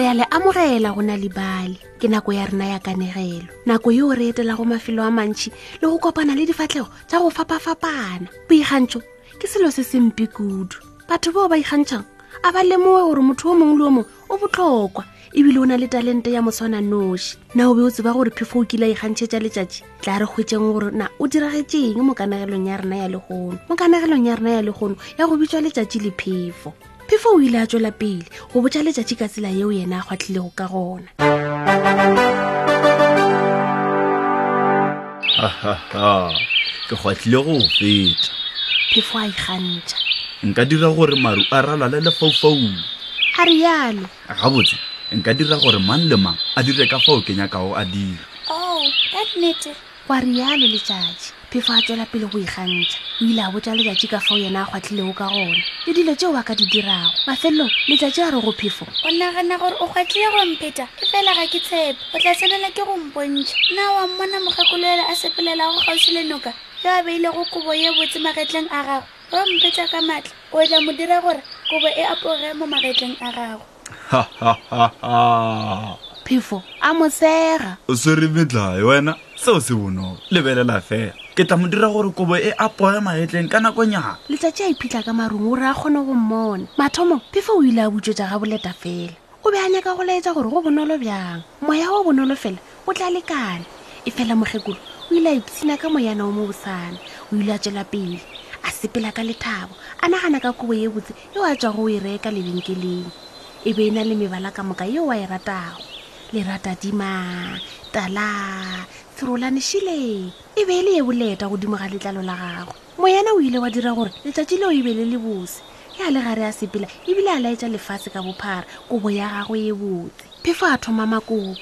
re a le amogela go na libali ke nako ya rena ya kanegelo nako yeo re etelago mafelo a mantšhi le go kopana le difatlhego tša go fapafapana boikgantšho ke selo se sempe kudu batho bao ba ikgantšhang a ba lemoe gore motho o mongwe le o mongwe o botlhokwa ebile o na le talente ya motshwana noši na o be o tseba gore phefo o kile a ikgantšhetša letšatši tla re kgwetseng gore na o diragetšeng mo kanagelong ya rena ya legono mo kanagelong ya rena ya legono ya go bitswa letšatši le phefo phefo o ile a tswela pele go botša letšatši ka tsela yeo yena a kgwatlhilego ka gona ke kgwatlhile go o fetša phefo a ikgantšha nka dira gore maru a ralale lefaufaung a rialo gabotse nka dira gore mang le mang a dire ka fao ke nyakago a dira oh ka nnete wa rialo letšatši phefo a tswela pele go ikgantšha o ile a botsa letšatši ka fao yena a gwatlilego ka gona le dilo tšeo ba ka di dirago mafelelong letšatši a re go phefo o nagana gore o gwatlile go mpheta e fela ga ke tshepe o tla tsenela ke go mpontšha nna wa mmona mokgakoloela a sepelelago kgauswi le noka yo a beilego kobo ye botse magetleng a gago Wa mpetša ka matla, o tla mo dira gore kobo e apoge mo magetleng a gago. Phefo a mo sega. o swere metlae wena seo se bonolo lebelela fela ke tla mo dira gore kobo e apoge magetleng ka nakonyana Letsatsi a iphitlha ka marung gore a kgone go mmona. Mathomo, Phefo o ile a butswetša ga boleta fela. O be a nyaka go laetša gore go bonolo bjang. Moya o bonolo fela o tla lekane e fela mokgekolo o ile a ipshina ka moyana o mobosana o ile a tswela pele a sepela ka lethabo a nagana ka kobo ye botse yeo a tswago o e reka lebenkeleng e be e na le mebala ka moka yeo a e ratago lerata dima tala serolane šile e be e le ye boleta godimo ga letlalo la gagwe moyana o ile wa dira gore letšatši leo e be le le bose ya le gare a sepela ebile a laetša lefase ka bophara kobo ya gagwe ye botse phefo a thoma makoko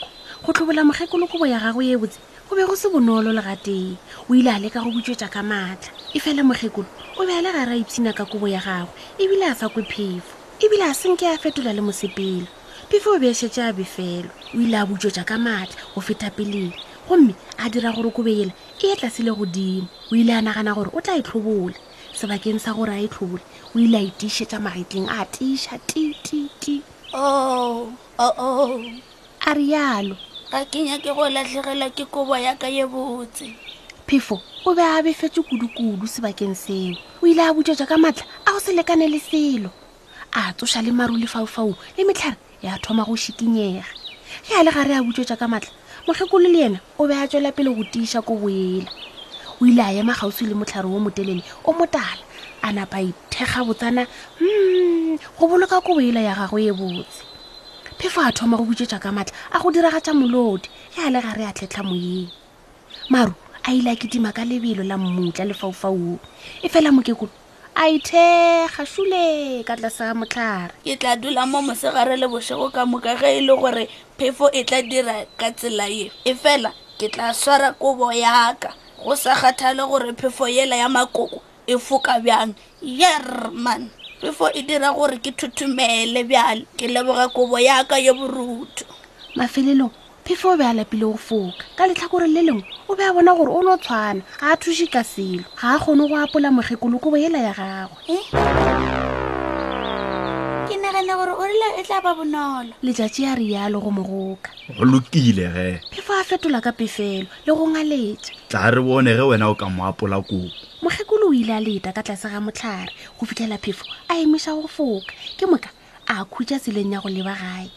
go tlhobola mokgekolo kobo ya gagwe ye botse go be go se bonolo le gatee o ile a leka go butswetša ka maatla e fela mokgekolo o be a le gare a ipshina ka kobo ya gagwe ebile a sa kwe phefo ebile a senke a fetola le mosepelo phefo o be e šetše a befelwa o ile a butswetša ka maatla go feta peleng gomme a dira gore kobe yela e tlase le godimo o ile a nagana gore o tla e tlhobola sebakeng sa gore a e tlhobole o ile a e tiišetša magetleng a tiiša tititi oo oh, oh, oh. a rialo ga ke nyake go latlhegelwa ke kobo yaka ye botse phefo o be a befetse kudu-kudu sebakeng seo o ile a butšetša ka matla a go se lekane le selo a tsoša le maru lefaufau le metlhare ya thoma go šikinyega ge a le gare a butswetša ka matla mokgekolo le yena o be a tswela pele go tiiša ko boela o ile a ema kgauswi le motlhare wo motelele o motala a napa a ithekga botsana mm, go boloka ko boela ya gago e botse phefo a thoma go butswetša ka matla a go diragatša molodi ge a le gare a tlhetlha moyeng maru a ile a kitima ka lebelo la mmutla lefaufau e fela mokekolo a ithekga šule ka tlase ga motlhare ke tla dula mo mosegare le bošego ka moka ge e le gore phefo e tla dira ka tsela ye e fela ke tla swara kobo yaka go sa kgathale gore phefo yela ya makoko e foka bjang yer man before e dira gore ke thuthumele bjale ke leboga kobo yaka yo borutho mafelelong phefe o be a lapile go foka ka letlhakoreng le lengwe o be a bona gore o no tshwana ga a thuše ka selo ga a kgone go apola mokgekolokobo yela ya gagwe eh? ke nagana gore o rile e tla ba bonolo letšatši ya rialo go mogoka go lokile ge phefo a fetola ka pefelo le go ngaletše tla re bone ge wena o ka mo apola kobo mokgekolo o ile a leta ka tlase ga motlhare go fitlhela phefo a emiša go foka ke moka a khutša tseleng ya go leba gae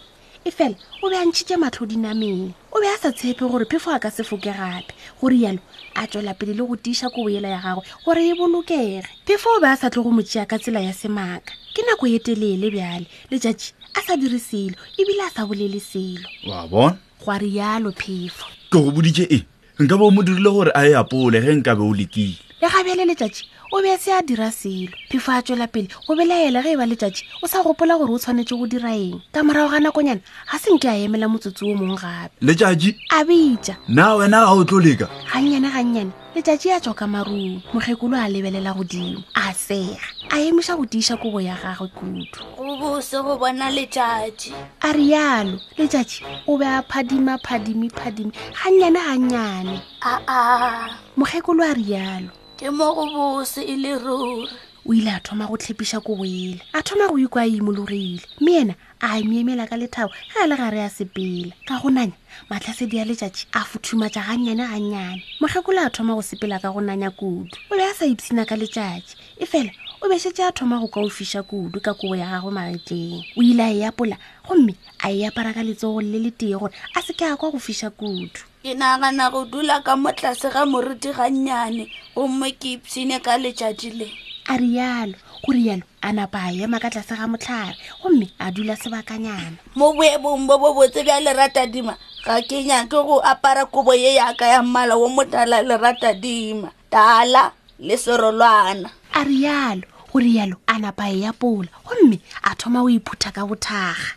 e fela o be a ntšhitše matlho dinameng o be a sa tshepe gore phefo a ka se foke gape go rialo a tswela pele le go tiiša kobo yela ya gagwe gore e bolokege phefo o be a sa tlo go mo tšea ka tsela ya semaka ke nako ye telele bjale letšatši a sa dire selo ebile a sa bolele selo wa bona gwa rialo phefo ke go boditše e nka be o mo dirile gore a e apole ge nkabe o lekile le ga bjale letšatši o be se a dira selo phefo a tswela pele o belaela ge e ba letšatši o sa gopola gore o tshwanetse go dira eng ka morago ga nakonyana ga se nke a emela motsotsi o mongwe gape letšatši a bitša na wena ga o tlo leka gannyane gannyane letšatši a tswa ka marung mokgekolo a lebelela godimo a sega a emiša go tiiša kobo ya gagwe kudu go bose go bona letšatši a rialo letšatši o be a phadima phadimi phadimi gannyane gannyane aa mokgekolo a rialo ke mo go bose e le ruri o ile a thoma go tlhepiša kobo ele a thoma go ikwa a imologile mme yena a nyemela ka lethabo ge a le gare ya sepela ka go nanya matlhasedi ya letšatši a futhumatša gannyane gannyane mokgekolo a thoma go sepela ka go nanya kudu o be a sa ipsina ka letšatši e fela o bešetše a thoma go ka o fiša kudu ka kobo ya gagwe magetleng o ile a e apola gomme a e apara ka letsogong le le tee gore a se ke a kwa go fiša kudu Ke nagana go dula ka mo tlase ga moruti gannyane gomme ke ipshine ka letšatši le. A rialo. Go rialo a napa a ema ka tlase ga motlhare gomme a dula sebakanyana. Mo boemong bo bo botse bja leratadima ga ke nyake go apara kobo ye yaka ya mmala wo motala leratadima. tala le serolwana a rialo go rialo a napa e ya pola gomme a thoma o iphutha ka bothaga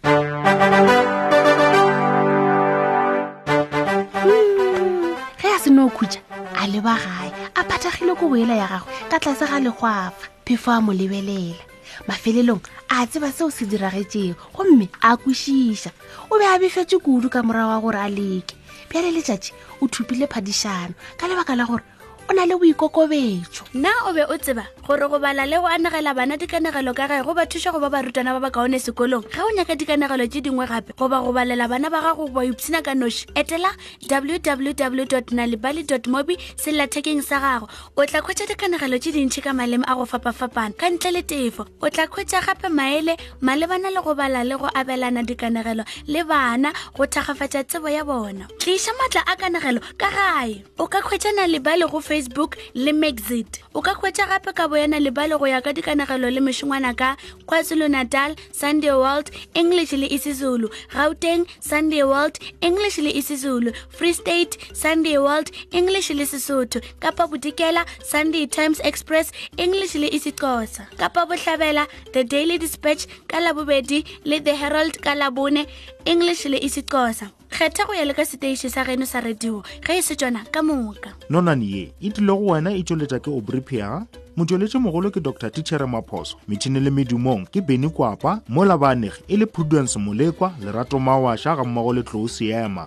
ge a seno khutša a leba gae a phathagile ko boela ya gagwe ka tlase ga legwafa phefo a mo lebelela mafelelong a tseba seo se diragetšego gomme a kwešiša o be a befetše kudu ka morago wa gore a leke bjale letšatši o thupile phadišano ka lebaka la gore o na le boikokobetšo na o be o tseba gore go bala le go anegela bana dikanegelo ka ge go ba thuša go ba barutwana ba ba kaone sekolong ga o nyaka dikanegelo tše dingwe gape goba go balela bana ba gago goba ipshina ka noši etela www nalibali mobi sellathekeng sa gago o tla khwetša dikganagelo tše dintšhi ka maleme a go fapafapana ka ntle le tefo o tla khwetša gape maele malebana le go bala le go abelana dikanegelo le bana go thakgafatša tsebo ya bona tliša maatla a kanegelo ka gae o ka khwetšana lebale go facebook le maxit o ka khwetša gape ka boyana lebale go ya ka dikanegelo le mešongwana ka kwazulu-natal Sunday World, English le isiZulu, Gauteng, Sunday World, English le isiZulu, Free State, Sunday World, English le Sesotho, Kapa Bodikela, Sunday Times Express, English le isiXhosa, Kapa Bohlabela, The Daily Dispatch ka Labobedi le The Herald ka Labone, English le isiXhosa. kgetha go ya le ka seteiši sa geno sa radio ge e se tsona ka moka nonane ye e tlile go wena e tšweletša ke obripia motšweletši mogolo ke dr tichere maphoso metšhini le medumong ke beny kwapa mola baanegi e le prudence molekwa lerato mawaša ga mmogo le tlou seema